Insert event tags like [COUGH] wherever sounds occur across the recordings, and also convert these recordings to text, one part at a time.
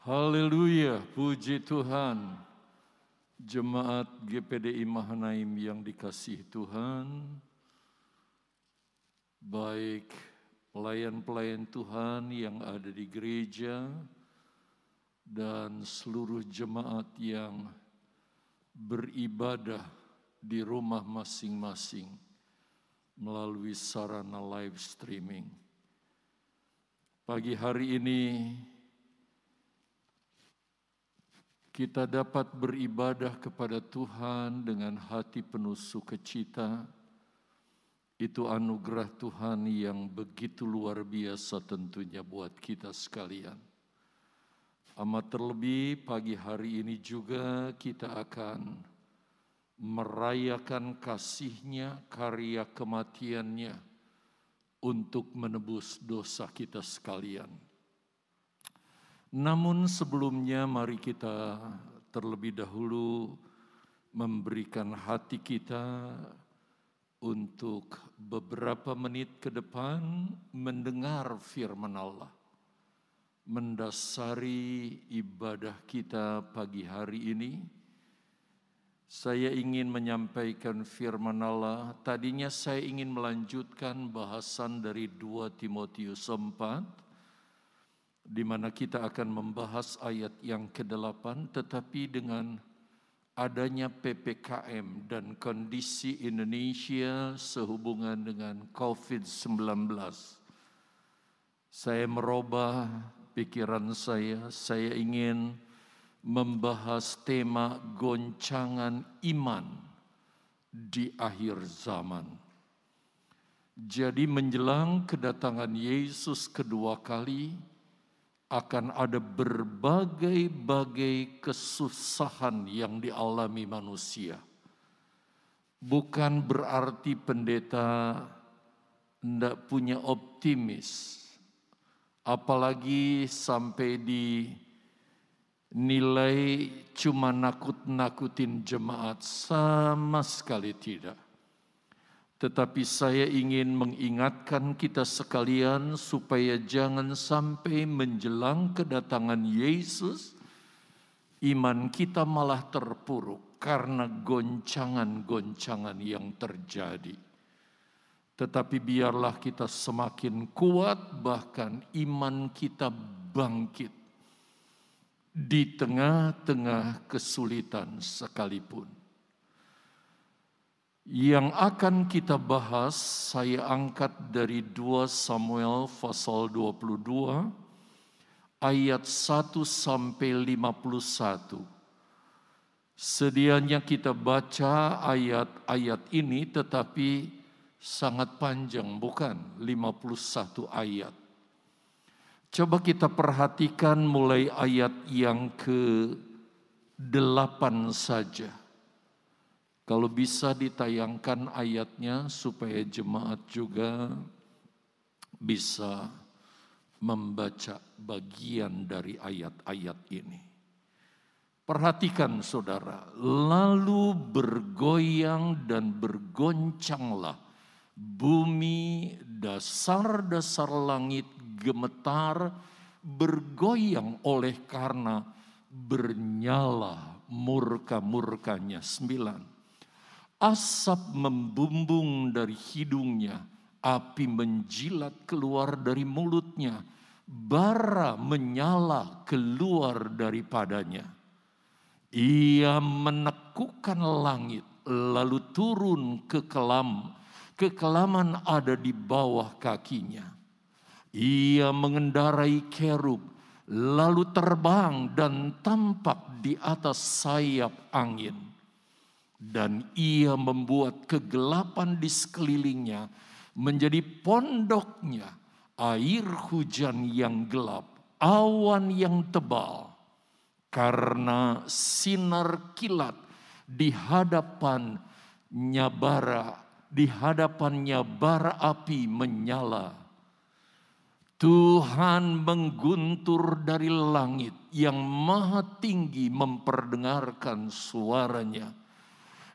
Haleluya, puji Tuhan. Jemaat GPDI Mahanaim yang dikasih Tuhan, baik pelayan-pelayan Tuhan yang ada di gereja dan seluruh jemaat yang beribadah di rumah masing-masing melalui sarana live streaming. Pagi hari ini kita dapat beribadah kepada Tuhan dengan hati penuh sukacita. Itu anugerah Tuhan yang begitu luar biasa tentunya buat kita sekalian. Amat terlebih pagi hari ini juga kita akan merayakan kasihnya, karya kematiannya untuk menebus dosa kita sekalian. Namun sebelumnya mari kita terlebih dahulu memberikan hati kita untuk beberapa menit ke depan mendengar firman Allah. Mendasari ibadah kita pagi hari ini, saya ingin menyampaikan firman Allah. Tadinya saya ingin melanjutkan bahasan dari 2 Timotius 4 di mana kita akan membahas ayat yang ke-8 tetapi dengan adanya PPKM dan kondisi Indonesia sehubungan dengan COVID-19 saya merubah pikiran saya. Saya ingin membahas tema goncangan iman di akhir zaman. Jadi menjelang kedatangan Yesus kedua kali akan ada berbagai-bagai kesusahan yang dialami manusia. Bukan berarti pendeta tidak punya optimis, apalagi sampai di nilai cuma nakut-nakutin jemaat sama sekali tidak tetapi saya ingin mengingatkan kita sekalian supaya jangan sampai menjelang kedatangan Yesus, iman kita malah terpuruk karena goncangan-goncangan yang terjadi. Tetapi biarlah kita semakin kuat, bahkan iman kita bangkit di tengah-tengah kesulitan sekalipun. Yang akan kita bahas saya angkat dari 2 Samuel pasal 22 ayat 1 sampai 51. Sedianya kita baca ayat-ayat ini tetapi sangat panjang bukan 51 ayat. Coba kita perhatikan mulai ayat yang ke 8 saja. Kalau bisa ditayangkan ayatnya supaya jemaat juga bisa membaca bagian dari ayat-ayat ini. Perhatikan saudara, lalu bergoyang dan bergoncanglah bumi, dasar-dasar langit gemetar, bergoyang oleh karena bernyala murka-murkanya. Sembilan Asap membumbung dari hidungnya, api menjilat keluar dari mulutnya, bara menyala keluar daripadanya. Ia menekukan langit, lalu turun ke kelam. Kekelaman ada di bawah kakinya. Ia mengendarai kerub, lalu terbang dan tampak di atas sayap angin dan ia membuat kegelapan di sekelilingnya menjadi pondoknya air hujan yang gelap, awan yang tebal, karena sinar kilat di hadapan nyabara, di hadapannya bara api menyala. Tuhan mengguntur dari langit yang maha tinggi memperdengarkan suaranya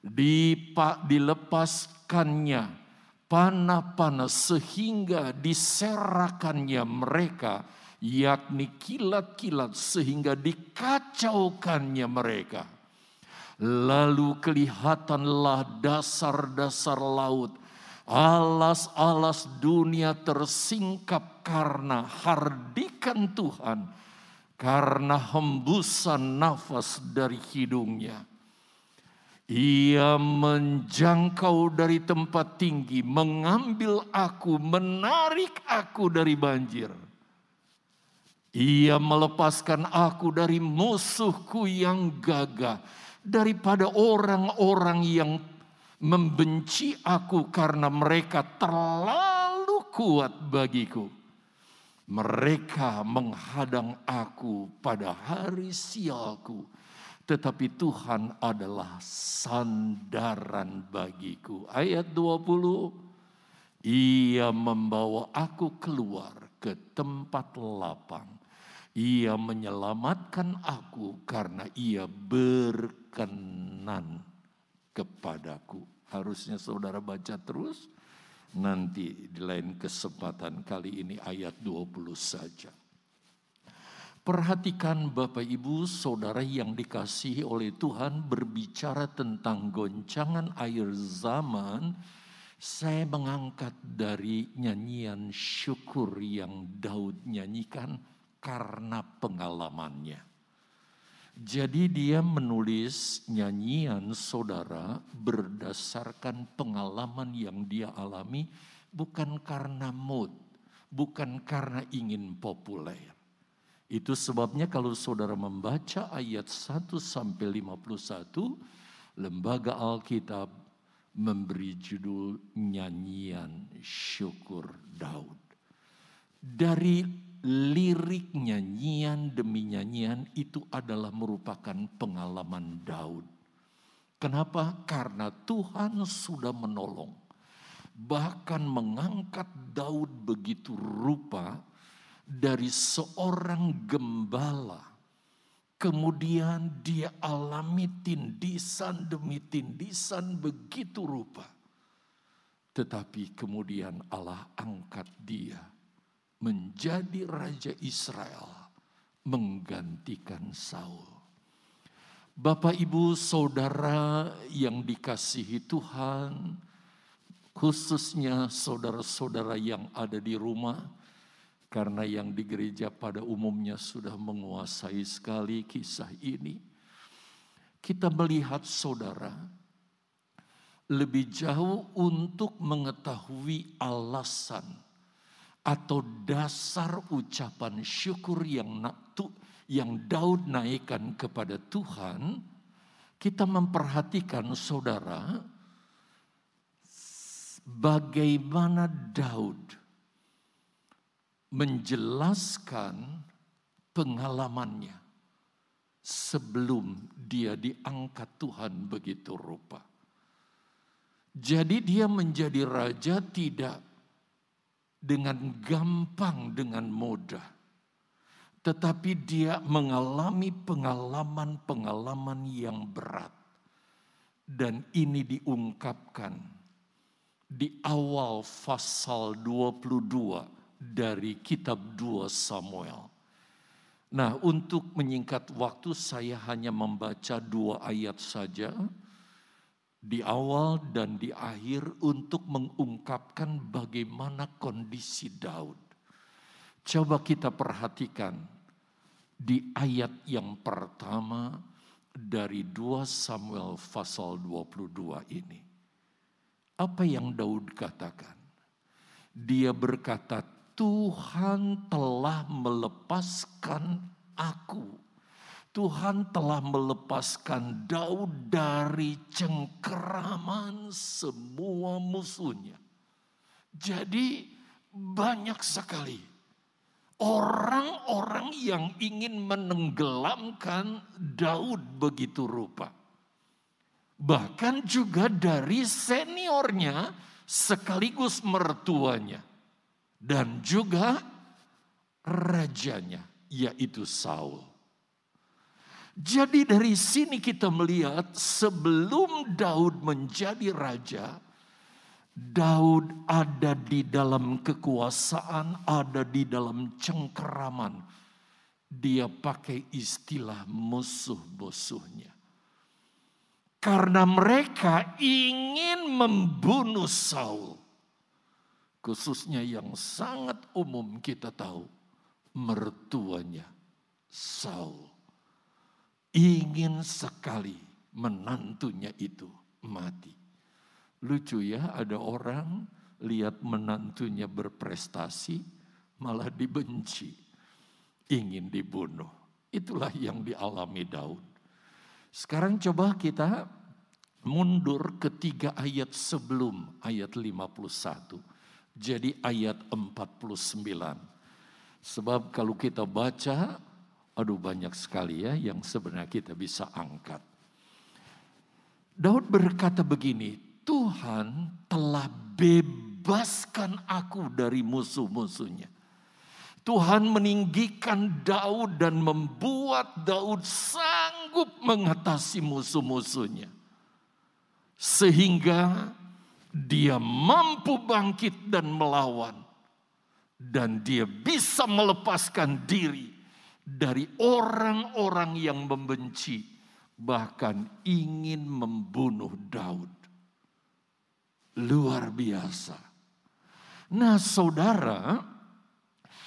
dilepaskannya panah-panah sehingga diserakannya mereka yakni kilat-kilat sehingga dikacaukannya mereka. Lalu kelihatanlah dasar-dasar laut, alas-alas dunia tersingkap karena hardikan Tuhan, karena hembusan nafas dari hidungnya. Ia menjangkau dari tempat tinggi, mengambil aku, menarik aku dari banjir. Ia melepaskan aku dari musuhku yang gagah daripada orang-orang yang membenci aku karena mereka terlalu kuat bagiku. Mereka menghadang aku pada hari sialku, tetapi Tuhan adalah sandaran bagiku. Ayat 20, ia membawa aku keluar ke tempat lapang. Ia menyelamatkan aku karena ia ber berkenan kepadaku. Harusnya saudara baca terus. Nanti di lain kesempatan kali ini ayat 20 saja. Perhatikan Bapak Ibu Saudara yang dikasihi oleh Tuhan berbicara tentang goncangan air zaman. Saya mengangkat dari nyanyian syukur yang Daud nyanyikan karena pengalamannya. Jadi dia menulis nyanyian saudara berdasarkan pengalaman yang dia alami bukan karena mood, bukan karena ingin populer. Itu sebabnya kalau saudara membaca ayat 1 sampai 51, lembaga Alkitab memberi judul nyanyian syukur Daud. Dari lirik nyanyian demi nyanyian itu adalah merupakan pengalaman Daud. Kenapa? Karena Tuhan sudah menolong. Bahkan mengangkat Daud begitu rupa dari seorang gembala. Kemudian dia alami tindisan demi tindisan begitu rupa. Tetapi kemudian Allah angkat dia menjadi raja Israel menggantikan Saul. Bapak, ibu, saudara yang dikasihi Tuhan, khususnya saudara-saudara yang ada di rumah, karena yang di gereja pada umumnya sudah menguasai sekali kisah ini. Kita melihat saudara lebih jauh untuk mengetahui alasan atau dasar ucapan syukur yang yang Daud naikkan kepada Tuhan, kita memperhatikan saudara bagaimana Daud menjelaskan pengalamannya sebelum dia diangkat Tuhan begitu rupa. Jadi dia menjadi raja tidak dengan gampang, dengan mudah. Tetapi dia mengalami pengalaman-pengalaman yang berat. Dan ini diungkapkan di awal pasal 22 dari kitab 2 Samuel. Nah untuk menyingkat waktu saya hanya membaca dua ayat saja di awal dan di akhir untuk mengungkapkan bagaimana kondisi Daud. Coba kita perhatikan di ayat yang pertama dari 2 Samuel pasal 22 ini. Apa yang Daud katakan? Dia berkata, Tuhan telah melepaskan aku Tuhan telah melepaskan Daud dari cengkeraman semua musuhnya. Jadi banyak sekali orang-orang yang ingin menenggelamkan Daud begitu rupa. Bahkan juga dari seniornya sekaligus mertuanya. Dan juga rajanya yaitu Saul. Jadi dari sini kita melihat sebelum Daud menjadi raja, Daud ada di dalam kekuasaan, ada di dalam cengkeraman. Dia pakai istilah musuh-musuhnya. Karena mereka ingin membunuh Saul. Khususnya yang sangat umum kita tahu. Mertuanya Saul. Ingin sekali menantunya itu mati. Lucu ya, ada orang lihat menantunya berprestasi, malah dibenci, ingin dibunuh. Itulah yang dialami Daud. Sekarang coba kita mundur ke tiga ayat sebelum ayat 51. Jadi ayat 49. Sebab kalau kita baca, aduh banyak sekali ya yang sebenarnya kita bisa angkat. Daud berkata begini, Tuhan telah bebaskan aku dari musuh-musuhnya. Tuhan meninggikan Daud dan membuat Daud sanggup mengatasi musuh-musuhnya. Sehingga dia mampu bangkit dan melawan. Dan dia bisa melepaskan diri dari orang-orang yang membenci. Bahkan ingin membunuh Daud. Luar biasa. Nah saudara,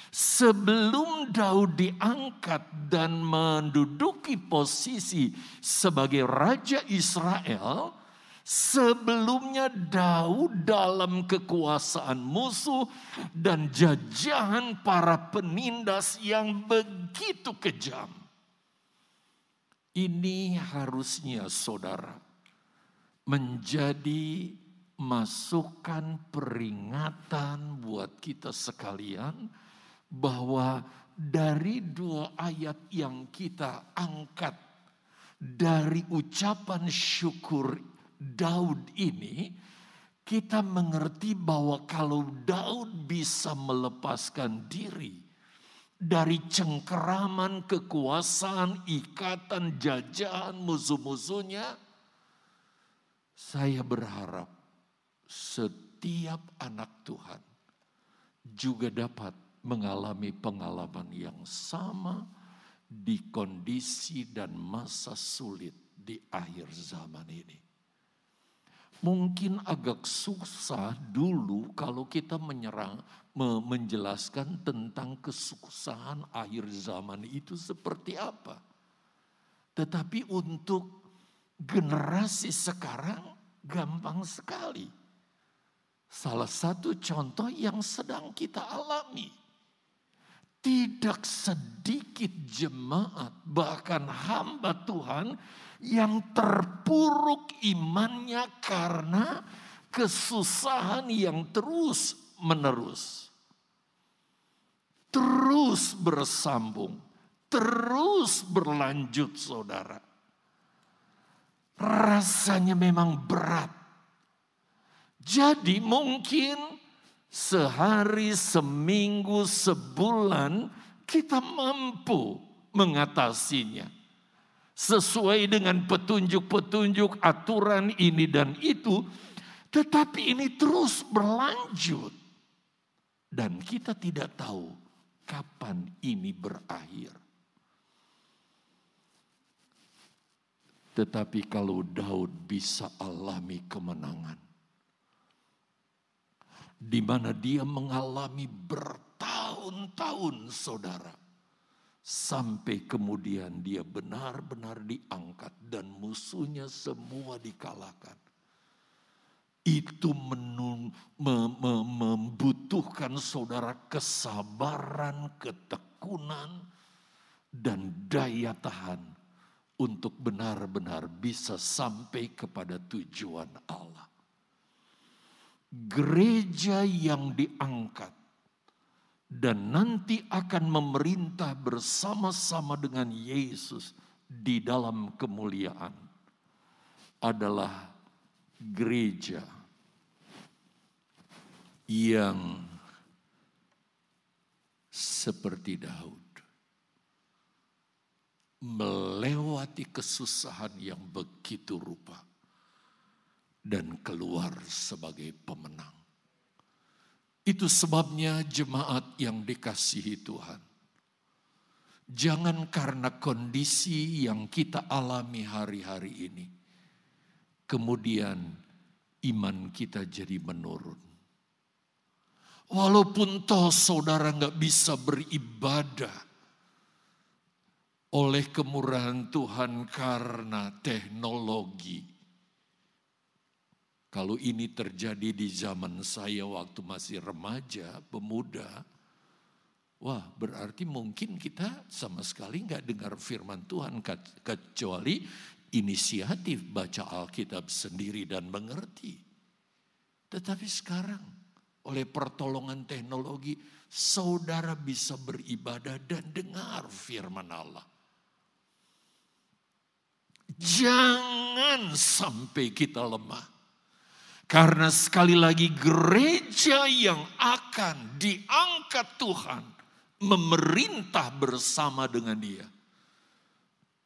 sebelum Daud diangkat dan menduduki posisi sebagai Raja Israel, sebelumnya Daud dalam kekuasaan musuh dan jajahan para penindas yang begitu kejam. Ini harusnya saudara menjadi masukan peringatan buat kita sekalian bahwa dari dua ayat yang kita angkat dari ucapan syukur Daud ini kita mengerti bahwa kalau Daud bisa melepaskan diri dari cengkeraman kekuasaan, ikatan, jajahan musuh-musuhnya, saya berharap setiap anak Tuhan juga dapat mengalami pengalaman yang sama di kondisi dan masa sulit di akhir zaman ini. Mungkin agak susah dulu kalau kita menyerang, menjelaskan tentang kesusahan akhir zaman itu seperti apa. Tetapi untuk generasi sekarang gampang sekali. Salah satu contoh yang sedang kita alami. Tidak sedikit jemaat, bahkan hamba Tuhan yang terpuruk imannya karena kesusahan yang terus menerus. Terus bersambung, terus berlanjut saudara. Rasanya memang berat jadi mungkin sehari, seminggu, sebulan kita mampu mengatasinya. Sesuai dengan petunjuk-petunjuk aturan ini dan itu. Tetapi ini terus berlanjut. Dan kita tidak tahu kapan ini berakhir. Tetapi kalau Daud bisa alami kemenangan di mana dia mengalami bertahun-tahun saudara. Sampai kemudian dia benar-benar diangkat dan musuhnya semua dikalahkan. Itu menung, mem, mem, membutuhkan saudara kesabaran, ketekunan, dan daya tahan untuk benar-benar bisa sampai kepada tujuan Allah gereja yang diangkat dan nanti akan memerintah bersama-sama dengan Yesus di dalam kemuliaan adalah gereja yang seperti Daud melewati kesusahan yang begitu rupa dan keluar sebagai pemenang. Itu sebabnya jemaat yang dikasihi Tuhan. Jangan karena kondisi yang kita alami hari-hari ini, kemudian iman kita jadi menurun. Walaupun toh saudara nggak bisa beribadah oleh kemurahan Tuhan karena teknologi. Kalau ini terjadi di zaman saya waktu masih remaja, pemuda, wah berarti mungkin kita sama sekali nggak dengar firman Tuhan kecuali inisiatif baca Alkitab sendiri dan mengerti. Tetapi sekarang oleh pertolongan teknologi, saudara bisa beribadah dan dengar firman Allah. Jangan sampai kita lemah. Karena sekali lagi gereja yang akan diangkat Tuhan memerintah bersama dengan dia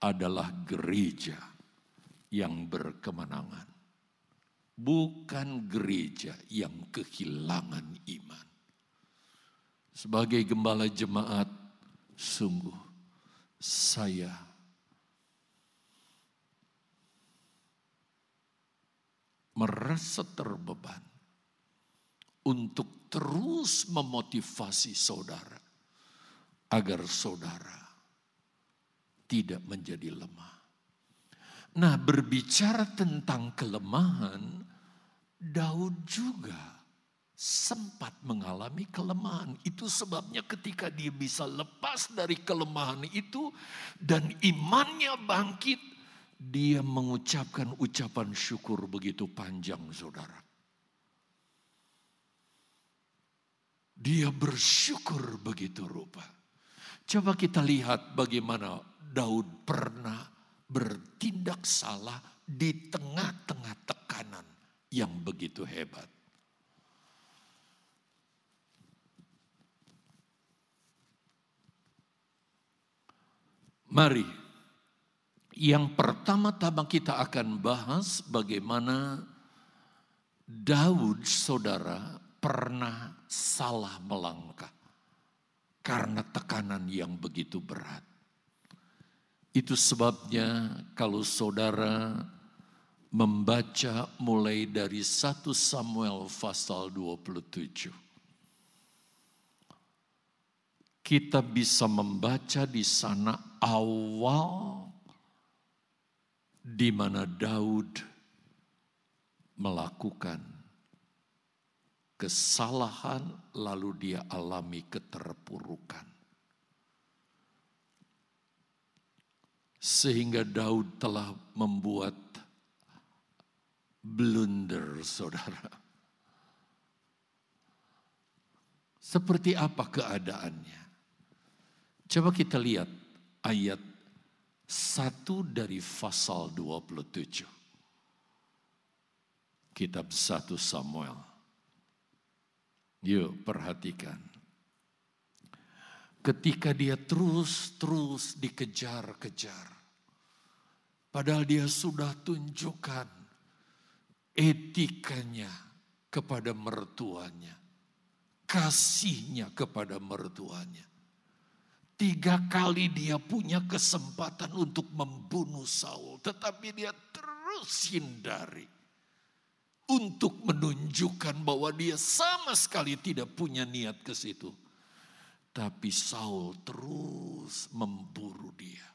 adalah gereja yang berkemenangan. Bukan gereja yang kehilangan iman. Sebagai gembala jemaat, sungguh saya merasa terbeban untuk terus memotivasi saudara agar saudara tidak menjadi lemah. Nah, berbicara tentang kelemahan, Daud juga sempat mengalami kelemahan. Itu sebabnya ketika dia bisa lepas dari kelemahan itu dan imannya bangkit, dia mengucapkan ucapan syukur begitu panjang, saudara. Dia bersyukur begitu rupa. Coba kita lihat bagaimana Daud pernah bertindak salah di tengah-tengah tekanan yang begitu hebat. Mari yang pertama-tama kita akan bahas bagaimana Daud saudara pernah salah melangkah karena tekanan yang begitu berat. Itu sebabnya kalau saudara membaca mulai dari 1 Samuel pasal 27. Kita bisa membaca di sana awal di mana Daud melakukan kesalahan lalu dia alami keterpurukan. Sehingga Daud telah membuat blunder saudara. Seperti apa keadaannya? Coba kita lihat ayat satu dari pasal 27. Kitab 1 Samuel. Yuk perhatikan. Ketika dia terus-terus dikejar-kejar. Padahal dia sudah tunjukkan etikanya kepada mertuanya. Kasihnya kepada mertuanya. Tiga kali dia punya kesempatan untuk membunuh Saul. Tetapi dia terus hindari. Untuk menunjukkan bahwa dia sama sekali tidak punya niat ke situ. Tapi Saul terus memburu dia.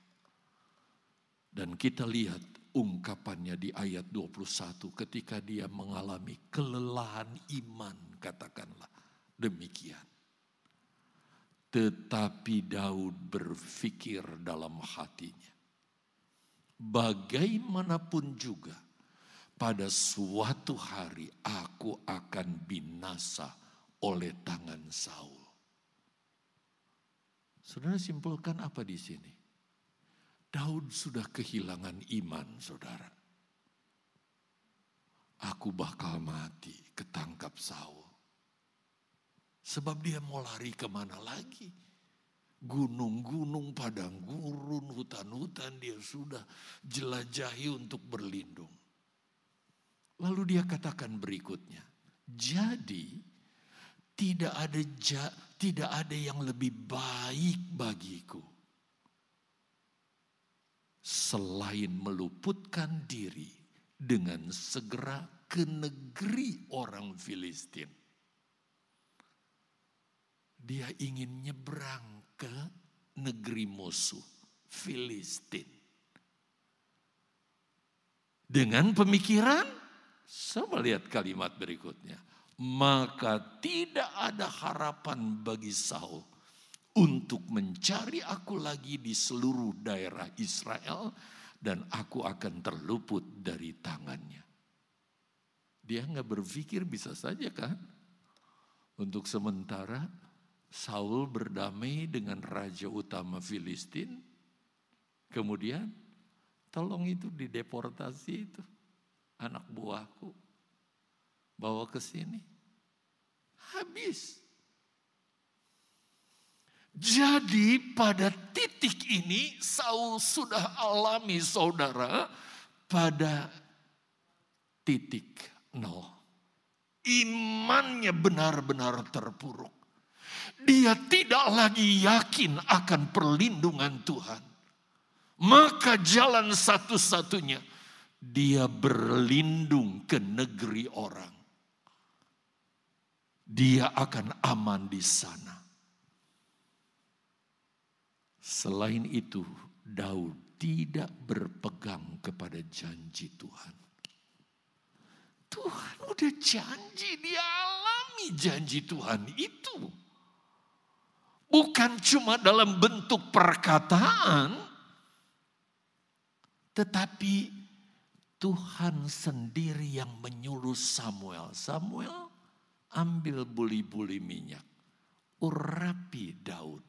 Dan kita lihat ungkapannya di ayat 21 ketika dia mengalami kelelahan iman katakanlah demikian. Tetapi Daud berpikir dalam hatinya. Bagaimanapun juga pada suatu hari aku akan binasa oleh tangan Saul. Saudara simpulkan apa di sini? Daud sudah kehilangan iman, saudara. Aku bakal mati ketangkap Saul. Sebab dia mau lari ke mana lagi? Gunung-gunung, padang gurun, hutan-hutan dia sudah jelajahi untuk berlindung. Lalu dia katakan berikutnya, jadi tidak ada ja, tidak ada yang lebih baik bagiku selain meluputkan diri dengan segera ke negeri orang Filistin. Dia ingin nyebrang ke negeri musuh, Filistin. Dengan pemikiran, sama lihat kalimat berikutnya. Maka tidak ada harapan bagi Saul untuk mencari aku lagi di seluruh daerah Israel dan aku akan terluput dari tangannya. Dia nggak berpikir bisa saja kan? Untuk sementara Saul berdamai dengan raja utama Filistin. Kemudian tolong itu dideportasi itu anak buahku. Bawa ke sini. Habis. Jadi pada titik ini Saul sudah alami saudara pada titik nol. Imannya benar-benar terpuruk. Dia tidak lagi yakin akan perlindungan Tuhan. Maka jalan satu-satunya dia berlindung ke negeri orang. Dia akan aman di sana. Selain itu, Daud tidak berpegang kepada janji Tuhan. Tuhan udah janji, dia alami janji Tuhan itu. Bukan cuma dalam bentuk perkataan, tetapi Tuhan sendiri yang menyuruh Samuel. Samuel ambil buli-buli minyak, urapi Daud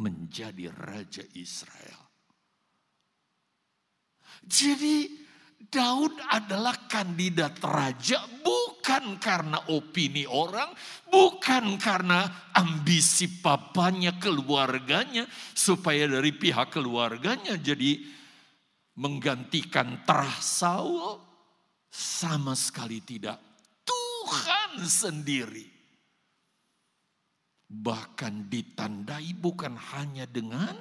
menjadi raja Israel. Jadi Daud adalah kandidat raja bukan karena opini orang, bukan karena ambisi papanya, keluarganya, supaya dari pihak keluarganya jadi menggantikan terah Saul. Sama sekali tidak. Tuhan sendiri bahkan ditandai bukan hanya dengan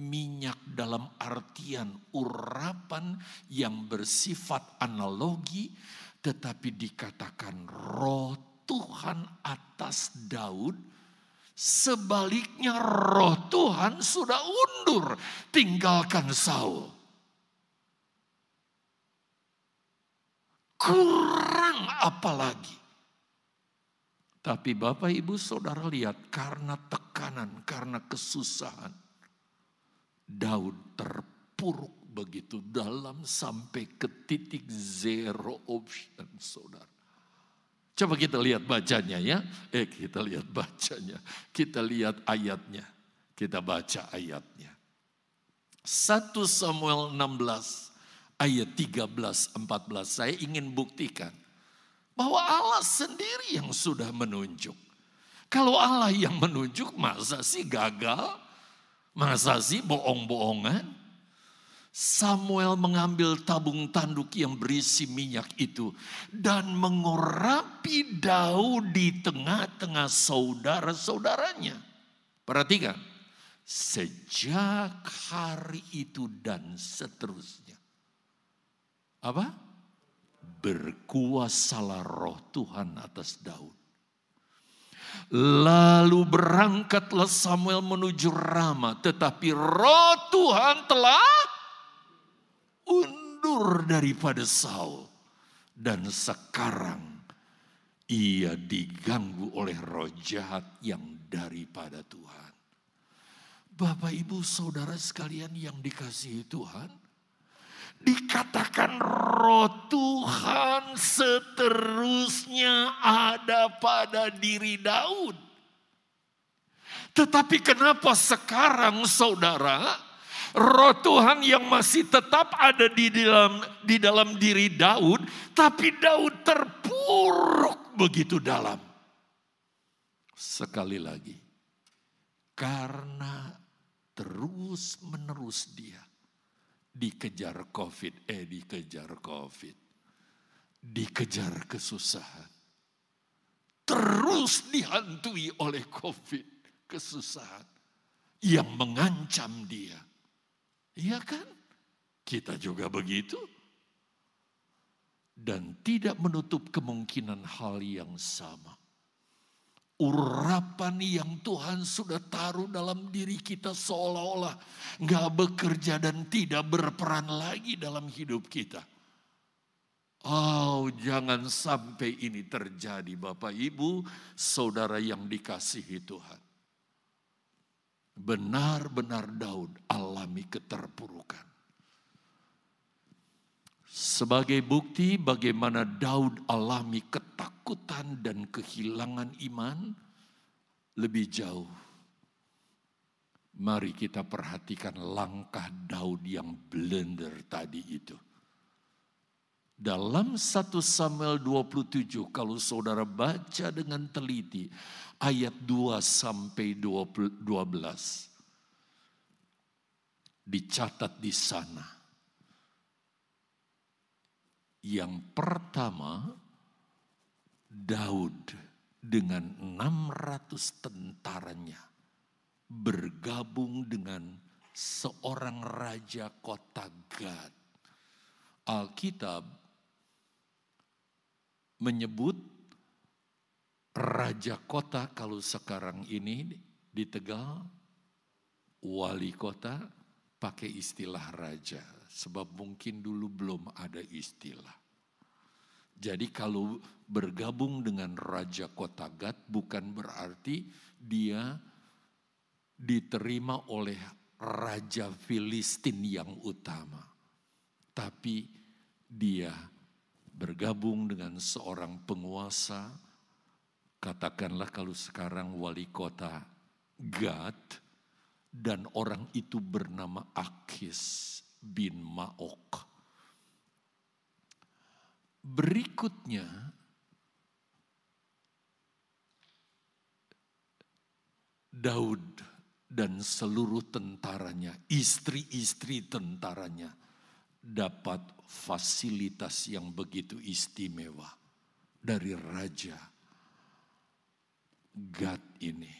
minyak dalam artian urapan yang bersifat analogi, tetapi dikatakan roh Tuhan atas Daud. Sebaliknya roh Tuhan sudah undur, tinggalkan Saul. Kurang apa lagi? Tapi Bapak Ibu Saudara lihat karena tekanan, karena kesusahan. Daud terpuruk begitu dalam sampai ke titik zero option saudara. Coba kita lihat bacanya ya. Eh kita lihat bacanya. Kita lihat ayatnya. Kita baca ayatnya. 1 Samuel 16 ayat 13 14 saya ingin buktikan bahwa Allah sendiri yang sudah menunjuk. Kalau Allah yang menunjuk, masa sih gagal? Masa sih bohong-bohongan? Samuel mengambil tabung tanduk yang berisi minyak itu dan mengurapi Daud di tengah-tengah saudara-saudaranya. Perhatikan, sejak hari itu dan seterusnya. Apa? berkuasalah roh Tuhan atas Daud. Lalu berangkatlah Samuel menuju Rama, tetapi roh Tuhan telah undur daripada Saul. Dan sekarang ia diganggu oleh roh jahat yang daripada Tuhan. Bapak ibu saudara sekalian yang dikasihi Tuhan, Dikatakan roh Tuhan seterusnya ada pada diri Daud. Tetapi kenapa sekarang saudara, roh Tuhan yang masih tetap ada di dalam di dalam diri Daud, tapi Daud terpuruk begitu dalam. Sekali lagi, karena terus menerus dia dikejar COVID, eh dikejar COVID. dikejar kesusahan. Terus dihantui oleh COVID, kesusahan yang mengancam dia. Iya kan? Kita juga begitu. Dan tidak menutup kemungkinan hal yang sama. Urapan yang Tuhan sudah taruh dalam diri kita seolah-olah nggak bekerja dan tidak berperan lagi dalam hidup kita Oh, jangan sampai ini terjadi, Bapak Ibu, saudara yang dikasihi Tuhan. Benar-benar Daud alami keterpurukan. Sebagai bukti bagaimana Daud alami ketakutan dan kehilangan iman lebih jauh. Mari kita perhatikan langkah Daud yang blender tadi itu dalam 1 Samuel 27 kalau saudara baca dengan teliti ayat 2 sampai 12 dicatat di sana. Yang pertama Daud dengan 600 tentaranya bergabung dengan seorang raja kota Gad. Alkitab menyebut raja kota kalau sekarang ini di Tegal wali kota pakai istilah raja sebab mungkin dulu belum ada istilah. Jadi kalau bergabung dengan raja kota Gad bukan berarti dia diterima oleh raja Filistin yang utama. Tapi dia bergabung dengan seorang penguasa, katakanlah kalau sekarang wali kota Gad, dan orang itu bernama Akis bin Maok. Berikutnya, Daud dan seluruh tentaranya, istri-istri tentaranya, dapat fasilitas yang begitu istimewa dari raja Gad ini.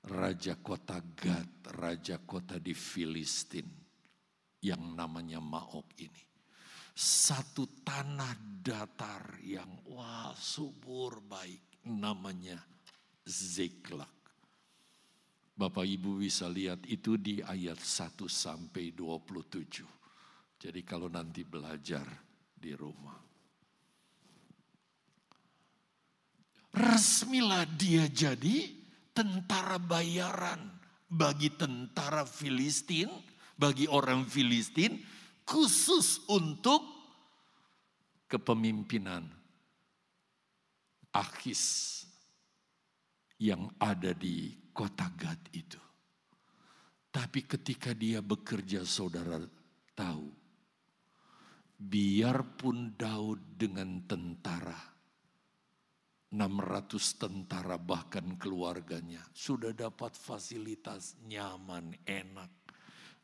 Raja kota Gad, raja kota di Filistin yang namanya Maok ini. Satu tanah datar yang wah subur baik namanya Ziklak. Bapak Ibu bisa lihat itu di ayat 1 sampai 27. Jadi kalau nanti belajar di rumah. Resmilah dia jadi tentara bayaran bagi tentara Filistin, bagi orang Filistin, khusus untuk kepemimpinan Akis yang ada di kota Gad itu. Tapi ketika dia bekerja saudara tahu, Biarpun Daud dengan tentara, 600 tentara bahkan keluarganya sudah dapat fasilitas nyaman, enak,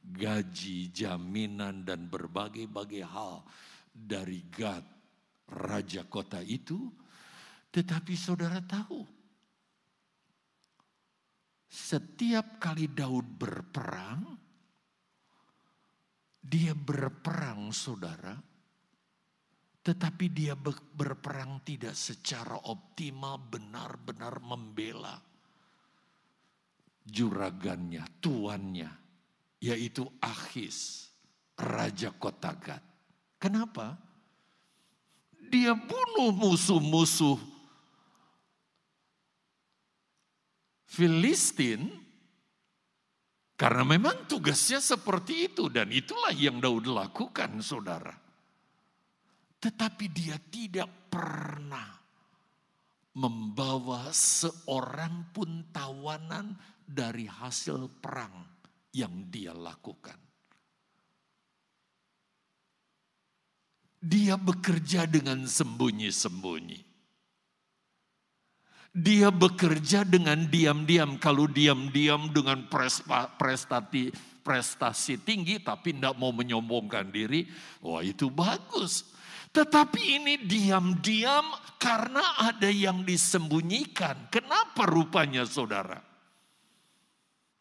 gaji, jaminan dan berbagai-bagai hal dari Gad, raja kota itu. Tetapi saudara tahu, setiap kali Daud berperang, dia berperang saudara, tetapi dia berperang tidak secara optimal benar-benar membela juragannya, tuannya, yaitu Akhis, Raja Kota Gad. Kenapa? Dia bunuh musuh-musuh Filistin karena memang tugasnya seperti itu dan itulah yang Daud lakukan saudara. Tetapi dia tidak pernah membawa seorang pun tawanan dari hasil perang yang dia lakukan. Dia bekerja dengan sembunyi-sembunyi. Dia bekerja dengan diam-diam. Kalau diam-diam dengan prestasi, prestasi tinggi tapi tidak mau menyombongkan diri, wah itu bagus. Tetapi ini diam-diam karena ada yang disembunyikan. Kenapa rupanya saudara?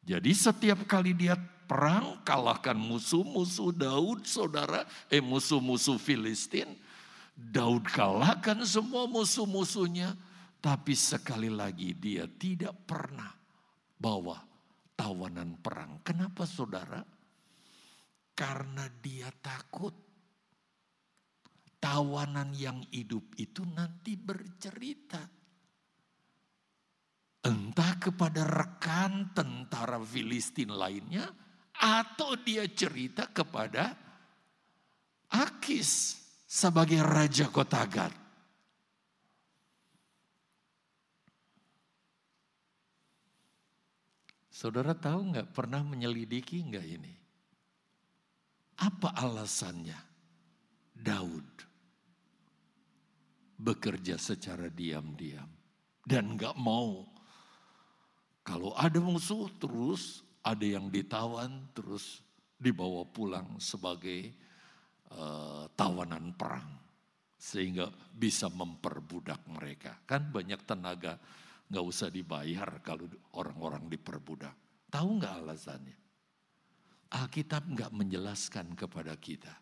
Jadi setiap kali dia perang, kalahkan musuh-musuh Daud saudara, eh musuh-musuh Filistin. Daud kalahkan semua musuh-musuhnya. Tapi sekali lagi dia tidak pernah bawa tawanan perang. Kenapa saudara? Karena dia takut. Tawanan yang hidup itu nanti bercerita. Entah kepada rekan tentara Filistin lainnya. Atau dia cerita kepada Akis sebagai raja kota Gad. Saudara tahu nggak pernah menyelidiki nggak ini? Apa alasannya? Daud bekerja secara diam-diam dan nggak mau. Kalau ada musuh terus ada yang ditawan terus dibawa pulang sebagai uh, tawanan perang sehingga bisa memperbudak mereka. Kan banyak tenaga nggak usah dibayar kalau orang-orang diperbudak. Tahu nggak alasannya? Alkitab nggak menjelaskan kepada kita.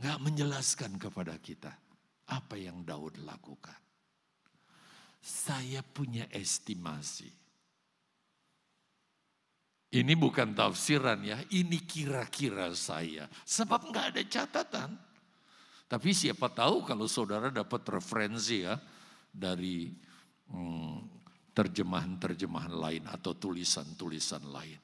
Nggak menjelaskan kepada kita apa yang Daud lakukan. Saya punya estimasi. Ini bukan tafsiran ya, ini kira-kira saya. Sebab nggak ada catatan. Tapi siapa tahu kalau saudara dapat referensi ya dari Hmm, terjemahan-terjemahan lain atau tulisan-tulisan lain.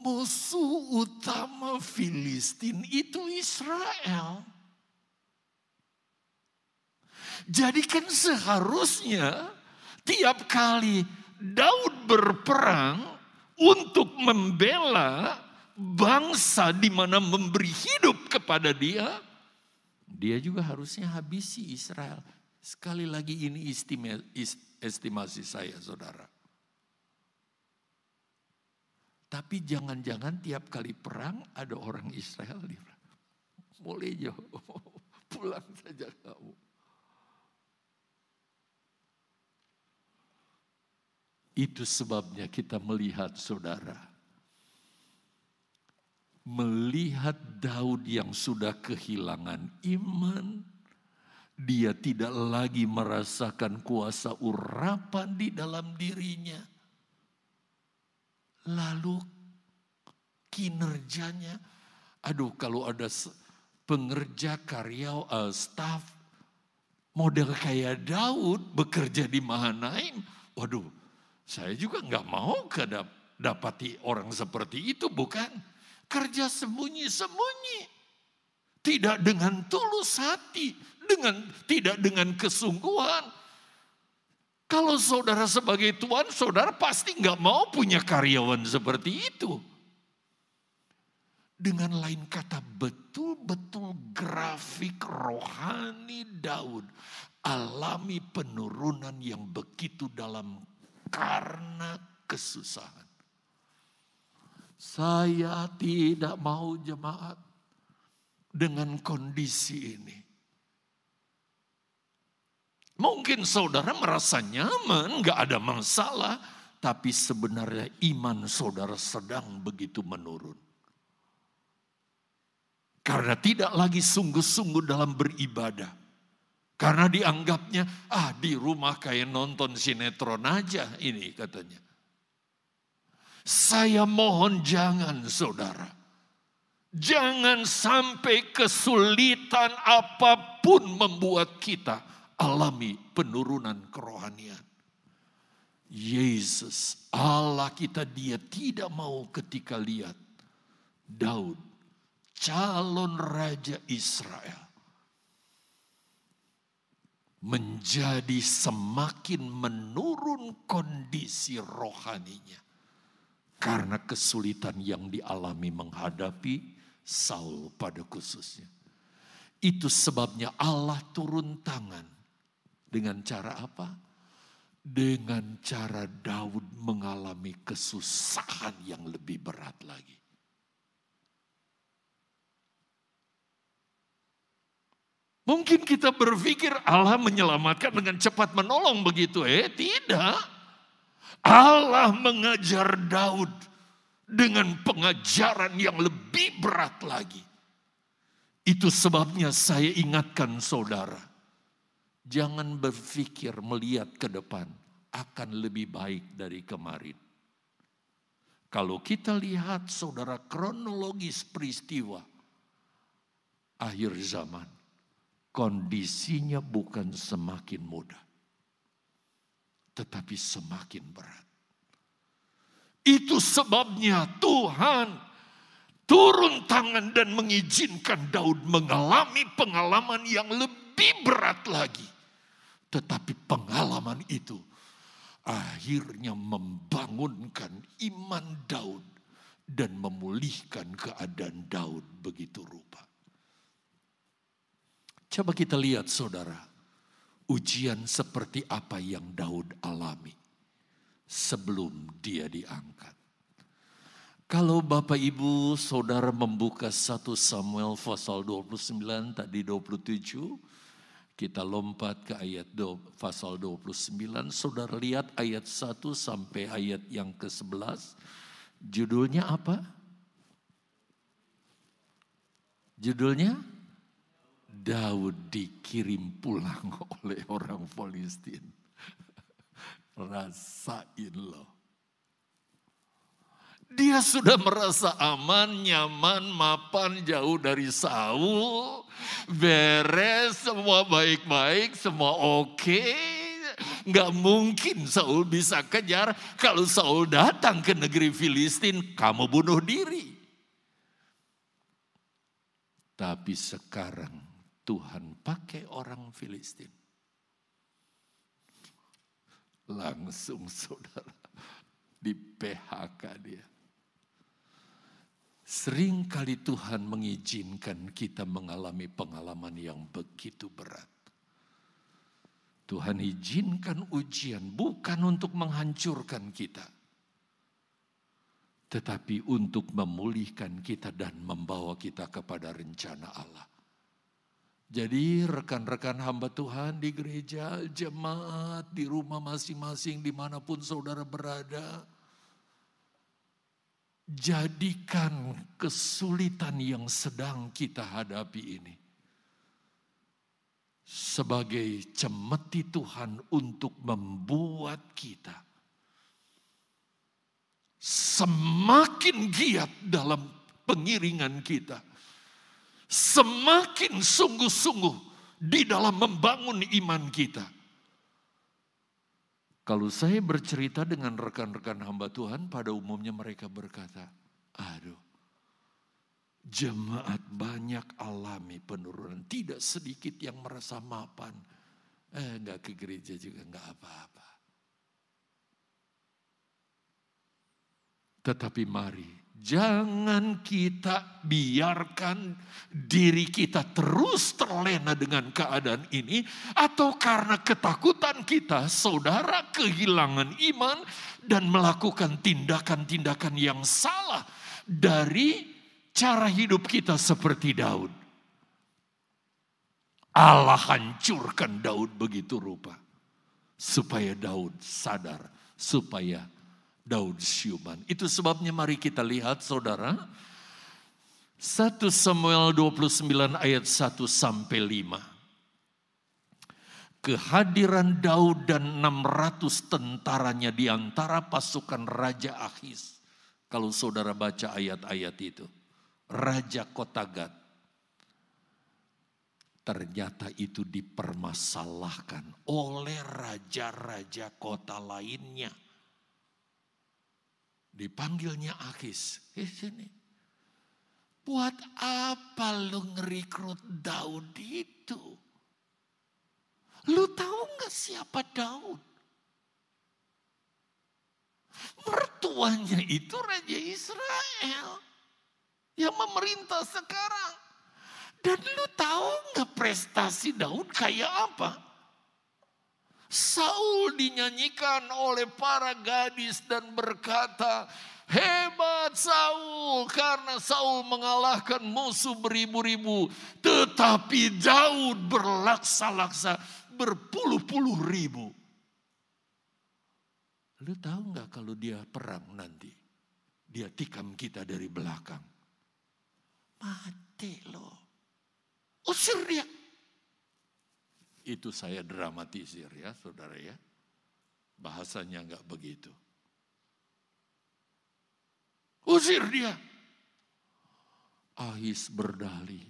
Musuh utama Filistin itu Israel. Jadi kan seharusnya tiap kali Daud berperang untuk membela bangsa di mana memberi hidup kepada dia, dia juga harusnya habisi Israel. Sekali lagi ini estimasi saya saudara. Tapi jangan-jangan tiap kali perang ada orang Israel di Boleh jo, [LAUGHS] pulang saja kamu. Itu sebabnya kita melihat saudara. Melihat Daud yang sudah kehilangan iman, dia tidak lagi merasakan kuasa urapan di dalam dirinya. Lalu kinerjanya, aduh kalau ada pengerja karya uh, staff model kayak Daud bekerja di Mahanaim, waduh saya juga nggak mau kedap, dapati orang seperti itu bukan kerja sembunyi-sembunyi. Tidak dengan tulus hati, dengan tidak dengan kesungguhan. Kalau saudara sebagai tuan, saudara pasti nggak mau punya karyawan seperti itu. Dengan lain kata, betul-betul grafik rohani Daud alami penurunan yang begitu dalam karena kesusahan. Saya tidak mau jemaat dengan kondisi ini. Mungkin saudara merasa nyaman, gak ada masalah. Tapi sebenarnya iman saudara sedang begitu menurun. Karena tidak lagi sungguh-sungguh dalam beribadah. Karena dianggapnya, ah di rumah kayak nonton sinetron aja ini katanya. Saya mohon jangan saudara. Jangan sampai kesulitan apa pun membuat kita alami penurunan kerohanian. Yesus, Allah kita dia tidak mau ketika lihat Daud, calon raja Israel, menjadi semakin menurun kondisi rohaninya. Karena kesulitan yang dialami menghadapi Saul pada khususnya. Itu sebabnya Allah turun tangan Dengan cara apa? Dengan cara Daud mengalami kesusahan yang lebih berat lagi. Mungkin kita berpikir Allah menyelamatkan dengan cepat menolong begitu. Eh tidak. Allah mengajar Daud dengan pengajaran yang lebih berat lagi. Itu sebabnya saya ingatkan saudara. Jangan berpikir melihat ke depan akan lebih baik dari kemarin. Kalau kita lihat saudara kronologis peristiwa akhir zaman kondisinya bukan semakin mudah, tetapi semakin berat. Itu sebabnya Tuhan turun tangan dan mengizinkan Daud mengalami pengalaman yang lebih berat lagi. Tetapi pengalaman itu akhirnya membangunkan iman Daud dan memulihkan keadaan Daud begitu rupa. Coba kita lihat saudara, ujian seperti apa yang Daud alami sebelum dia diangkat. Kalau Bapak Ibu Saudara membuka 1 Samuel pasal 29 tadi 27, kita lompat ke ayat pasal 29, Saudara lihat ayat 1 sampai ayat yang ke-11. Judulnya apa? Judulnya Daud dikirim pulang [LAUGHS] oleh orang Filistin. Rasain loh. Dia sudah merasa aman, nyaman, mapan, jauh dari Saul. Beres, semua baik-baik, semua oke. Gak mungkin Saul bisa kejar. Kalau Saul datang ke negeri Filistin, kamu bunuh diri. Tapi sekarang Tuhan pakai orang Filistin. Langsung saudara di PHK dia. Sering kali Tuhan mengizinkan kita mengalami pengalaman yang begitu berat. Tuhan izinkan ujian bukan untuk menghancurkan kita. Tetapi untuk memulihkan kita dan membawa kita kepada rencana Allah. Jadi rekan-rekan hamba Tuhan di gereja, jemaat, di rumah masing-masing, di mana pun saudara berada. Jadikan kesulitan yang sedang kita hadapi ini. Sebagai cemeti Tuhan untuk membuat kita semakin giat dalam pengiringan kita semakin sungguh-sungguh di dalam membangun iman kita. Kalau saya bercerita dengan rekan-rekan hamba Tuhan, pada umumnya mereka berkata, aduh, jemaat banyak alami penurunan. Tidak sedikit yang merasa mapan. Eh, enggak ke gereja juga, enggak apa-apa. Tetapi mari Jangan kita biarkan diri kita terus terlena dengan keadaan ini, atau karena ketakutan kita, saudara kehilangan iman dan melakukan tindakan-tindakan yang salah dari cara hidup kita seperti Daud. Allah hancurkan Daud begitu rupa, supaya Daud sadar, supaya Daud siuman. Itu sebabnya mari kita lihat saudara. 1 Samuel 29 ayat 1 sampai 5. Kehadiran Daud dan 600 tentaranya di antara pasukan Raja Akhis. Kalau saudara baca ayat-ayat itu. Raja kota Gad. Ternyata itu dipermasalahkan oleh raja-raja kota lainnya Dipanggilnya Akis. Eh sini. Buat apa lu ngerekrut Daud itu? Lu tahu nggak siapa Daud? Mertuanya itu Raja Israel. Yang memerintah sekarang. Dan lu tahu nggak prestasi Daud kayak apa? Saul dinyanyikan oleh para gadis dan berkata, Hebat Saul karena Saul mengalahkan musuh beribu-ribu. Tetapi Daud berlaksa-laksa berpuluh-puluh ribu. Lu tahu nggak kalau dia perang nanti? Dia tikam kita dari belakang. Mati loh. Usir dia. Itu saya dramatisir ya saudara ya. Bahasanya nggak begitu. Usir dia. Ais berdali.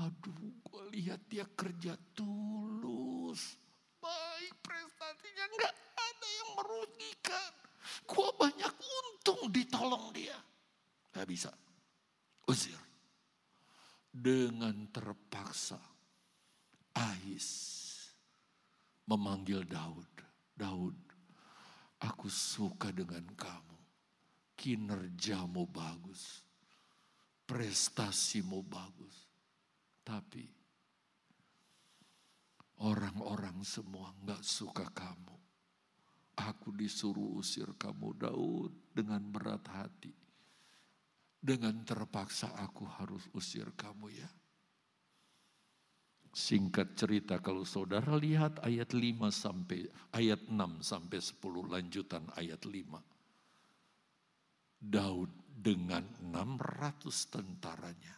Aduh, gue lihat dia kerja tulus. Baik prestasinya nggak ada yang merugikan. Gue banyak untung ditolong dia. Gak bisa. Usir. Dengan terpaksa. Ais memanggil Daud. Daud, aku suka dengan kamu kinerjamu bagus, prestasimu bagus. Tapi orang-orang semua nggak suka kamu. Aku disuruh usir kamu Daud dengan berat hati. Dengan terpaksa aku harus usir kamu ya. Singkat cerita kalau saudara lihat ayat 5 sampai ayat 6 sampai 10 lanjutan ayat 5 Daud dengan 600 tentaranya.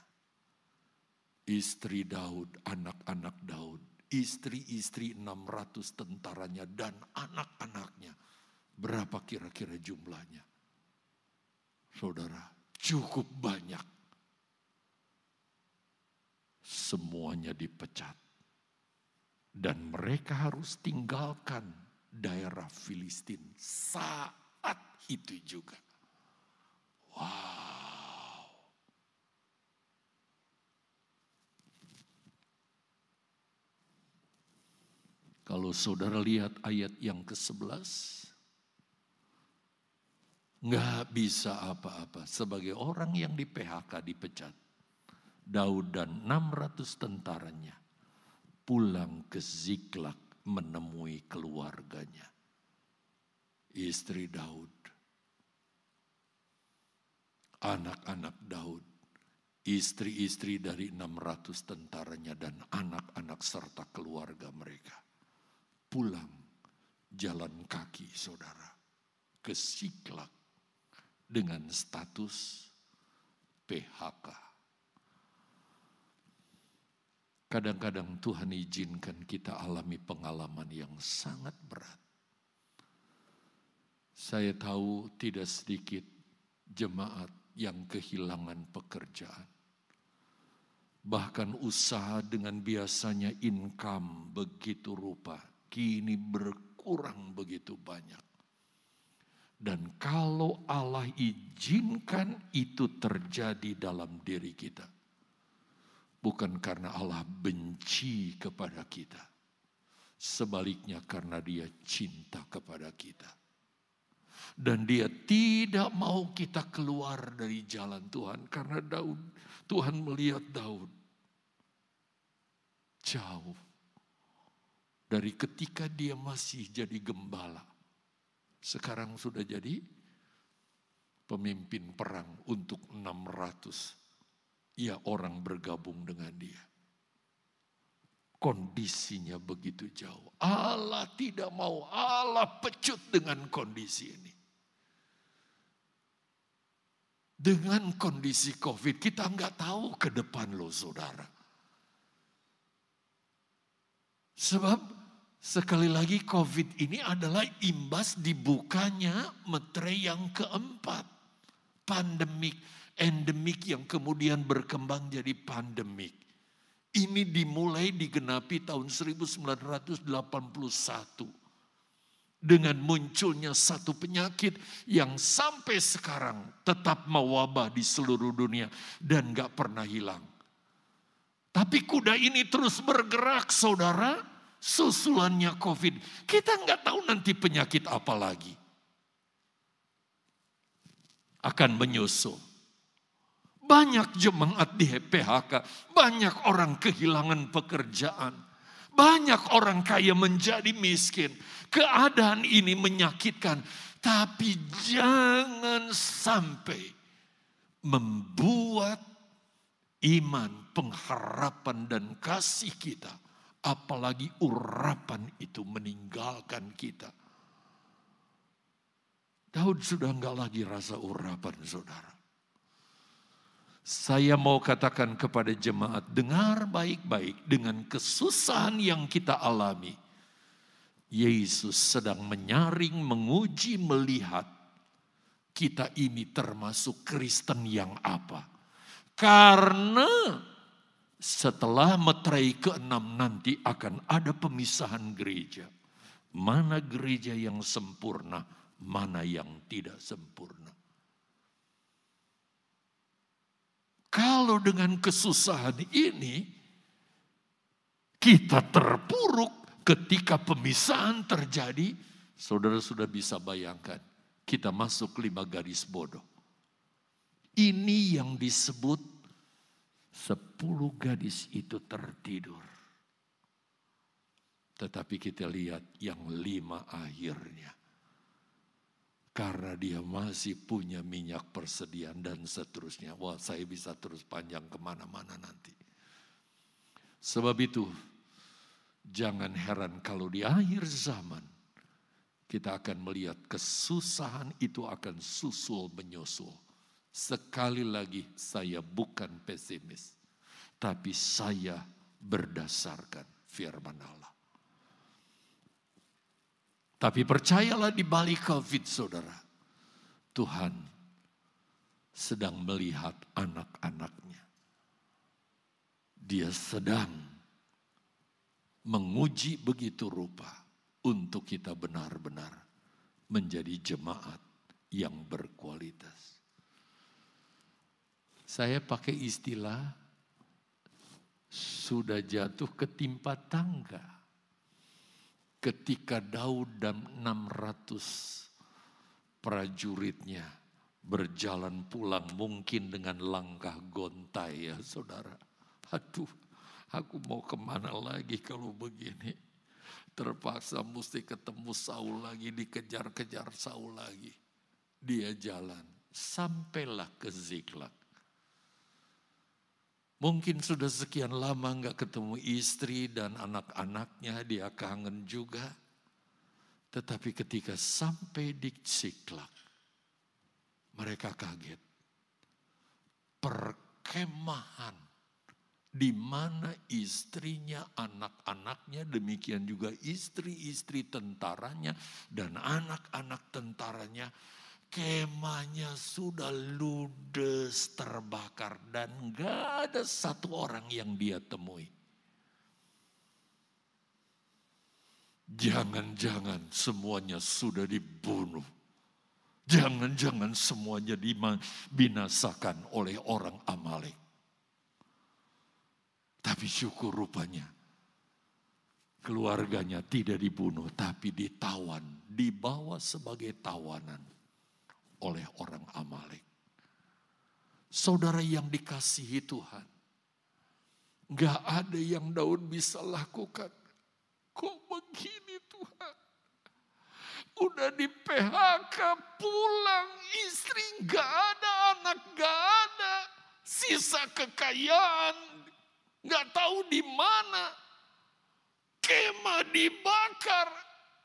Istri Daud, anak-anak Daud, istri-istri 600 tentaranya dan anak-anaknya. Berapa kira-kira jumlahnya? Saudara, cukup banyak. Semuanya dipecat. Dan mereka harus tinggalkan daerah Filistin saat itu juga. Wow. Kalau saudara lihat ayat yang ke-11, nggak bisa apa-apa sebagai orang yang di PHK dipecat. Daud dan 600 tentaranya pulang ke Ziklag menemui keluarganya. Istri Daud anak-anak Daud, istri-istri dari 600 tentaranya dan anak-anak serta keluarga mereka. Pulang jalan kaki saudara ke Siklak dengan status PHK. Kadang-kadang Tuhan izinkan kita alami pengalaman yang sangat berat. Saya tahu tidak sedikit jemaat yang kehilangan pekerjaan. Bahkan usaha dengan biasanya income begitu rupa, kini berkurang begitu banyak. Dan kalau Allah izinkan itu terjadi dalam diri kita, bukan karena Allah benci kepada kita, sebaliknya karena Dia cinta kepada kita dan dia tidak mau kita keluar dari jalan Tuhan. Karena Daud, Tuhan melihat Daud jauh. Dari ketika dia masih jadi gembala. Sekarang sudah jadi pemimpin perang untuk 600. Ya orang bergabung dengan dia kondisinya begitu jauh. Allah tidak mau, Allah pecut dengan kondisi ini. Dengan kondisi COVID kita nggak tahu ke depan loh saudara. Sebab sekali lagi COVID ini adalah imbas dibukanya metre yang keempat. Pandemik, endemik yang kemudian berkembang jadi pandemik. Ini dimulai digenapi tahun 1981 dengan munculnya satu penyakit yang sampai sekarang tetap mewabah di seluruh dunia dan gak pernah hilang. Tapi kuda ini terus bergerak saudara, susulannya COVID. Kita nggak tahu nanti penyakit apa lagi. Akan menyusul. Banyak jemaat di PHK, banyak orang kehilangan pekerjaan Banyak orang kaya menjadi miskin. Keadaan ini menyakitkan. Tapi jangan sampai membuat iman, pengharapan dan kasih kita. Apalagi urapan itu meninggalkan kita. Daud sudah enggak lagi rasa urapan saudara. Saya mau katakan kepada jemaat, dengar baik-baik dengan kesusahan yang kita alami. Yesus sedang menyaring, menguji, melihat kita ini termasuk Kristen yang apa. Karena setelah meterai keenam nanti akan ada pemisahan gereja. Mana gereja yang sempurna, mana yang tidak sempurna. Kalau dengan kesusahan ini kita terpuruk ketika pemisahan terjadi, saudara sudah bisa bayangkan kita masuk lima garis bodoh. Ini yang disebut sepuluh gadis itu tertidur. Tetapi kita lihat yang lima akhirnya karena dia masih punya minyak persediaan dan seterusnya. Wah saya bisa terus panjang ke mana-mana nanti. Sebab itu jangan heran kalau di akhir zaman kita akan melihat kesusahan itu akan susul menyusul. Sekali lagi saya bukan pesimis. Tapi saya berdasarkan firman Allah. Tapi percayalah di balik COVID saudara. Tuhan sedang melihat anak-anaknya. Dia sedang menguji begitu rupa untuk kita benar-benar menjadi jemaat yang berkualitas. Saya pakai istilah sudah jatuh ketimpa tangga ketika Daud dan 600 prajuritnya berjalan pulang mungkin dengan langkah gontai ya saudara. Aduh, aku mau ke mana lagi kalau begini. Terpaksa mesti ketemu Saul lagi, dikejar-kejar Saul lagi. Dia jalan, sampailah ke Ziklag. Mungkin sudah sekian lama nggak ketemu istri dan anak-anaknya, dia kangen juga. Tetapi ketika sampai di Siklak, mereka kaget. Perkemahan di mana istrinya, anak-anaknya, demikian juga istri-istri tentaranya dan anak-anak tentaranya kemahnya sudah ludes terbakar dan gak ada satu orang yang dia temui. Jangan-jangan semuanya sudah dibunuh. Jangan-jangan semuanya dibinasakan oleh orang Amalek. Tapi syukur rupanya keluarganya tidak dibunuh tapi ditawan, dibawa sebagai tawanan oleh orang Amalek. Saudara yang dikasihi Tuhan, gak ada yang Daud bisa lakukan. Kok begini Tuhan? Udah di PHK pulang istri gak ada anak gak ada sisa kekayaan gak tahu di mana kemah dibakar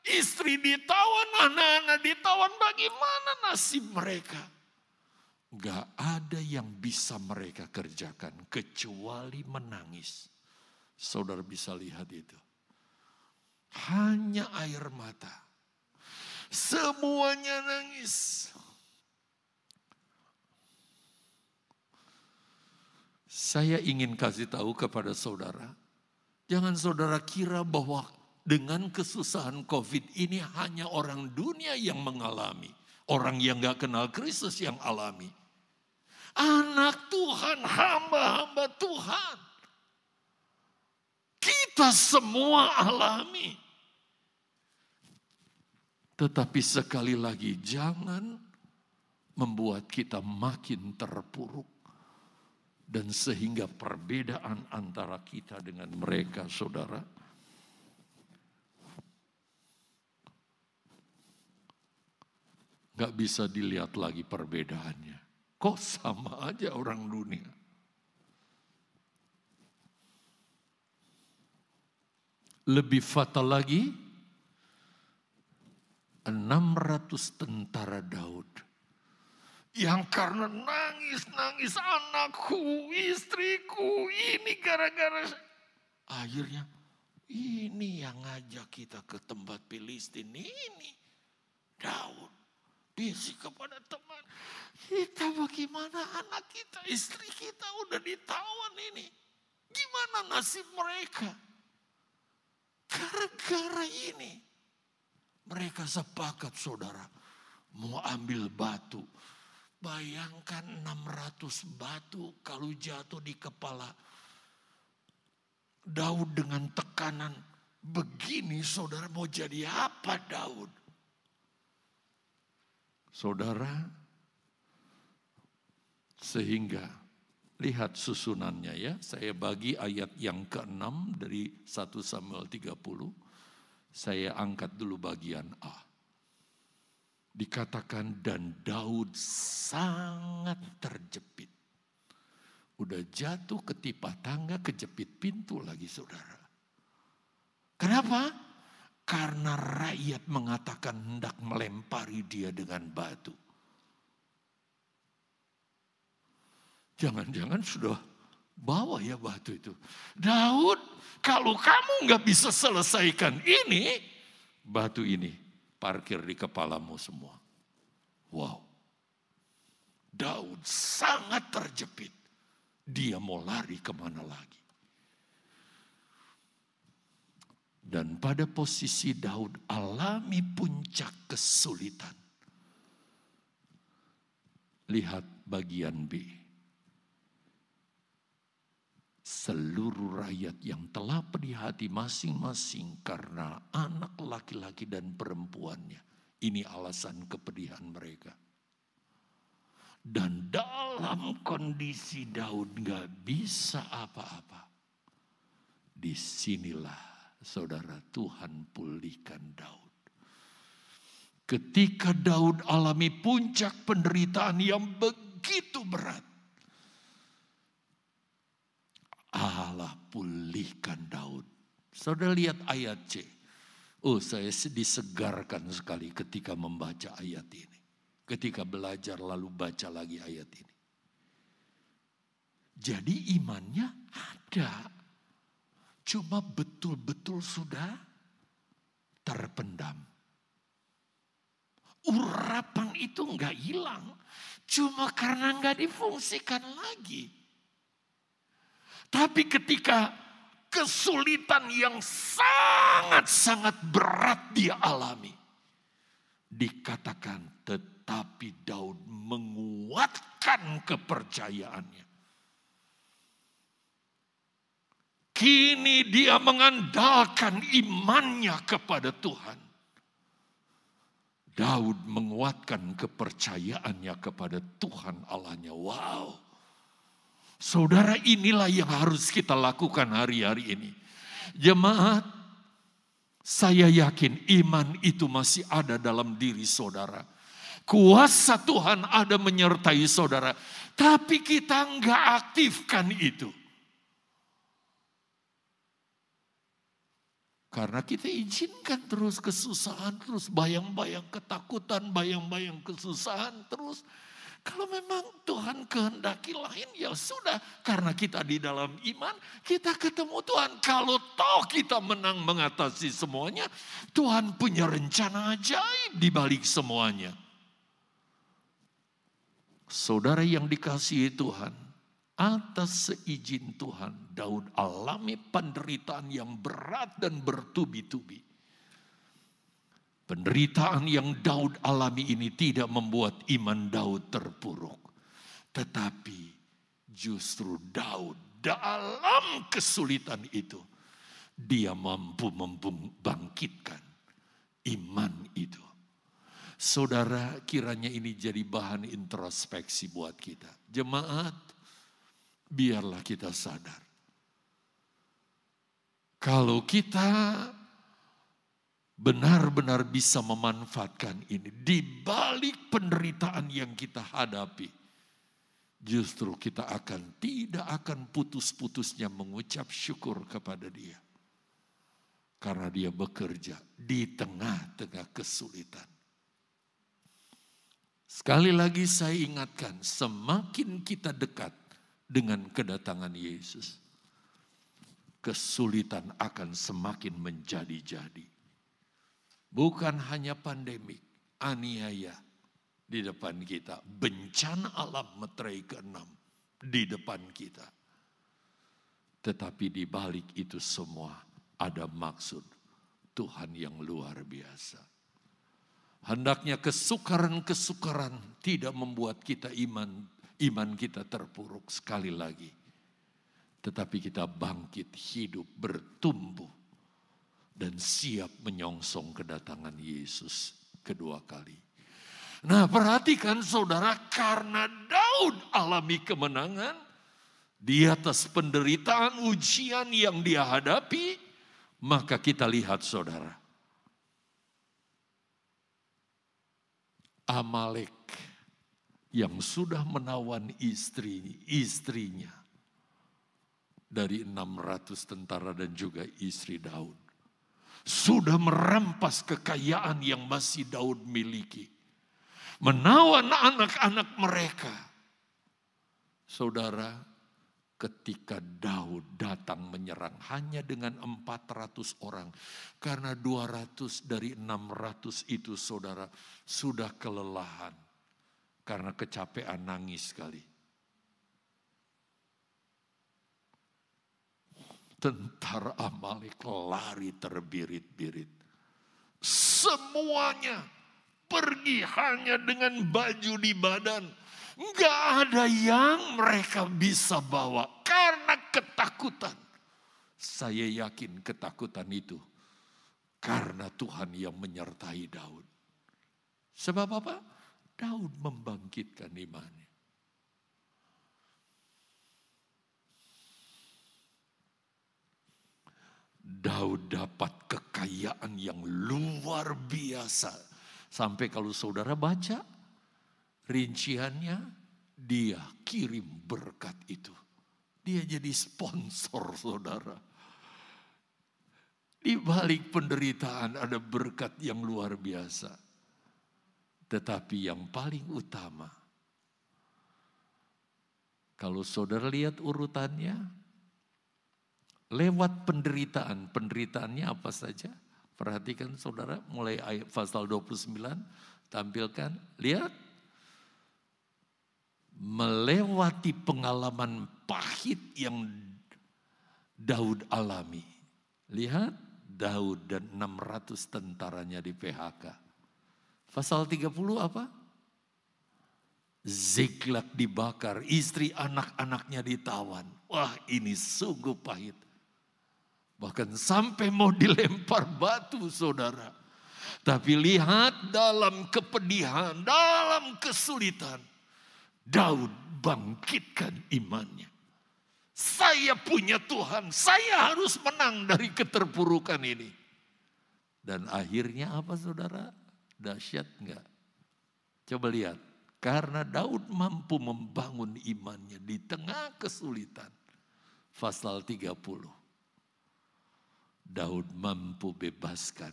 Istri ditawan, anak-anak ditawan, bagaimana nasib mereka? Gak ada yang bisa mereka kerjakan kecuali menangis. Saudara bisa lihat itu. Hanya air mata. Semuanya nangis. Saya ingin kasih tahu kepada saudara, jangan saudara kira bahwa dengan kesusahan COVID ini hanya orang dunia yang mengalami. Orang yang gak kenal Kristus yang alami. Anak Tuhan, hamba-hamba Tuhan. Kita semua alami. Tetapi sekali lagi jangan membuat kita makin terpuruk. Dan sehingga perbedaan antara kita dengan mereka saudara Gak bisa dilihat lagi perbedaannya. Kok sama aja orang dunia. Lebih fatal lagi, 600 tentara Daud. Yang karena nangis-nangis anakku, istriku, ini gara-gara. Akhirnya ini yang ngajak kita ke tempat Filistin ini. Daud. Bisik kepada teman. Kita bagaimana anak kita, istri kita udah ditawan ini. Gimana nasib mereka? Gara-gara ini. Mereka sepakat saudara. Mau ambil batu. Bayangkan 600 batu kalau jatuh di kepala Daud dengan tekanan begini saudara mau jadi apa Daud? Saudara, sehingga lihat susunannya ya. Saya bagi ayat yang ke-6 dari 1 Samuel 30. Saya angkat dulu bagian A. Dikatakan dan Daud sangat terjepit. Udah jatuh ketipah tangga, kejepit pintu lagi saudara. Kenapa? Karena rakyat mengatakan hendak melempari dia dengan batu. Jangan-jangan sudah bawa ya batu itu. Daud, kalau kamu nggak bisa selesaikan ini, batu ini parkir di kepalamu semua. Wow. Daud sangat terjepit. Dia mau lari ke mana lagi. Dan pada posisi Daud alami puncak kesulitan. Lihat bagian B. Seluruh rakyat yang telah pedih hati masing-masing karena anak laki-laki dan perempuannya. Ini alasan kepedihan mereka. Dan dalam kondisi Daud gak bisa apa-apa. Di sinilah saudara Tuhan pulihkan Daud. Ketika Daud alami puncak penderitaan yang begitu berat. Allah pulihkan Daud. Saudara lihat ayat C. Oh saya disegarkan sekali ketika membaca ayat ini. Ketika belajar lalu baca lagi ayat ini. Jadi imannya ada. Cuma betul-betul sudah terpendam. Urapan itu nggak hilang. Cuma karena nggak difungsikan lagi. Tapi ketika kesulitan yang sangat-sangat berat dia alami. Dikatakan tetapi Daud menguatkan kepercayaannya. Kini dia mengandalkan imannya kepada Tuhan. Daud menguatkan kepercayaannya kepada Tuhan Allahnya. Wow. Saudara inilah yang harus kita lakukan hari-hari ini. Jemaat, saya yakin iman itu masih ada dalam diri saudara. Kuasa Tuhan ada menyertai saudara. Tapi kita nggak aktifkan itu. Karena kita izinkan terus kesusahan, terus bayang-bayang ketakutan, bayang-bayang kesusahan terus. Kalau memang Tuhan kehendaki lain ya sudah. Karena kita di dalam iman, kita ketemu Tuhan. Kalau toh kita menang mengatasi semuanya, Tuhan punya rencana ajaib di balik semuanya. Saudara yang dikasihi Tuhan, Atas seizin Tuhan, Daud alami penderitaan yang berat dan bertubi-tubi. Penderitaan yang Daud alami ini tidak membuat iman Daud terpuruk. Tetapi justru Daud dalam kesulitan itu, dia mampu membangkitkan iman itu. Saudara kiranya ini jadi bahan introspeksi buat kita. Jemaat, biarlah kita sadar. Kalau kita benar-benar bisa memanfaatkan ini di balik penderitaan yang kita hadapi. Justru kita akan tidak akan putus-putusnya mengucap syukur kepada Dia. Karena Dia bekerja di tengah-tengah kesulitan. Sekali lagi saya ingatkan, semakin kita dekat dengan kedatangan Yesus, kesulitan akan semakin menjadi-jadi. Bukan hanya pandemik, aniaya di depan kita, bencana alam meterai keenam di depan kita. Tetapi di balik itu semua ada maksud Tuhan yang luar biasa. Hendaknya kesukaran-kesukaran tidak membuat kita iman iman kita terpuruk sekali lagi. Tetapi kita bangkit hidup bertumbuh dan siap menyongsong kedatangan Yesus kedua kali. Nah perhatikan saudara karena Daud alami kemenangan di atas penderitaan ujian yang dia hadapi. Maka kita lihat saudara. Amalek yang sudah menawan istri istrinya dari 600 tentara dan juga istri Daud. Sudah merampas kekayaan yang masih Daud miliki menawan anak-anak mereka. Saudara, ketika Daud datang menyerang hanya dengan 400 orang. Karena 200 dari 600 itu saudara sudah kelelahan. Karena kecapean nangis sekali. Tentara Amalek lari terbirit-birit. Semuanya pergi hanya dengan baju di badan. Enggak ada yang mereka bisa bawa karena ketakutan. Saya yakin ketakutan itu karena Tuhan yang menyertai Daud. Sebab apa? Daud membangkitkan imannya. Daud dapat kekayaan yang luar biasa Sampai kalau saudara baca rinciannya, dia kirim berkat itu. Dia jadi sponsor saudara. Di balik penderitaan ada berkat yang luar biasa. Tetapi yang paling utama, kalau saudara lihat urutannya, lewat penderitaan, penderitaannya apa saja? Perhatikan saudara, mulai ayat pasal 29, tampilkan, lihat. Melewati pengalaman pahit yang Daud alami. Lihat, Daud dan 600 tentaranya di PHK. Pasal 30 apa? Ziklag dibakar, istri anak-anaknya ditawan. Wah ini sungguh pahit. Bahkan sampai mau dilempar batu saudara. Tapi lihat dalam kepedihan, dalam kesulitan. Daud bangkitkan imannya. Saya punya Tuhan, saya harus menang dari keterpurukan ini. Dan akhirnya apa saudara? Dahsyat enggak? Coba lihat. Karena Daud mampu membangun imannya di tengah kesulitan. Pasal 30. Daud mampu bebaskan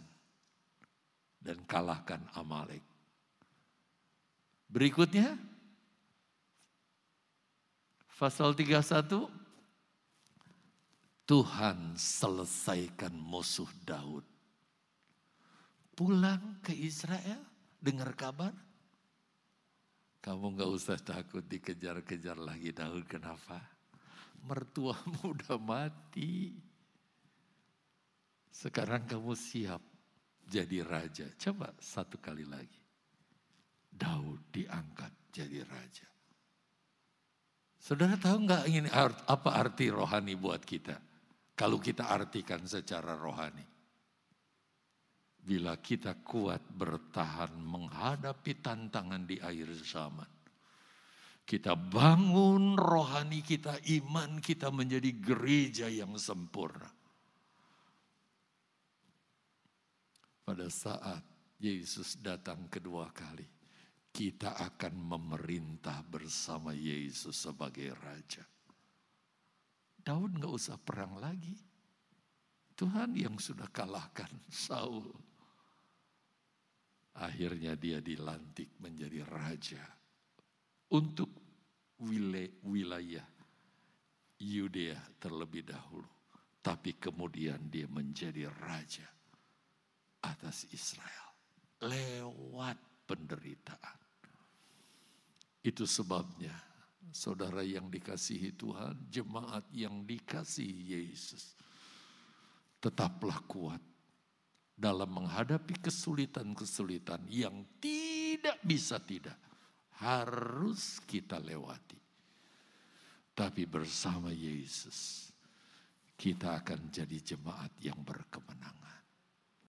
dan kalahkan Amalek. Berikutnya, pasal 31, Tuhan selesaikan musuh Daud. Pulang ke Israel, dengar kabar. Kamu gak usah takut dikejar-kejar lagi Daud, kenapa? Mertuamu [LAUGHS] udah mati. Sekarang kamu siap jadi raja. Coba satu kali lagi. Daud diangkat jadi raja. Saudara tahu nggak ini apa arti rohani buat kita? Kalau kita artikan secara rohani. Bila kita kuat bertahan menghadapi tantangan di akhir zaman. Kita bangun rohani kita, iman kita menjadi gereja yang sempurna pada saat Yesus datang kedua kali, kita akan memerintah bersama Yesus sebagai Raja. Daud nggak usah perang lagi. Tuhan yang sudah kalahkan Saul. Akhirnya dia dilantik menjadi raja untuk wilayah Yudea terlebih dahulu. Tapi kemudian dia menjadi raja atas Israel lewat penderitaan. Itu sebabnya saudara yang dikasihi Tuhan, jemaat yang dikasihi Yesus, tetaplah kuat dalam menghadapi kesulitan-kesulitan yang tidak bisa tidak harus kita lewati. Tapi bersama Yesus kita akan jadi jemaat yang berkemenangan.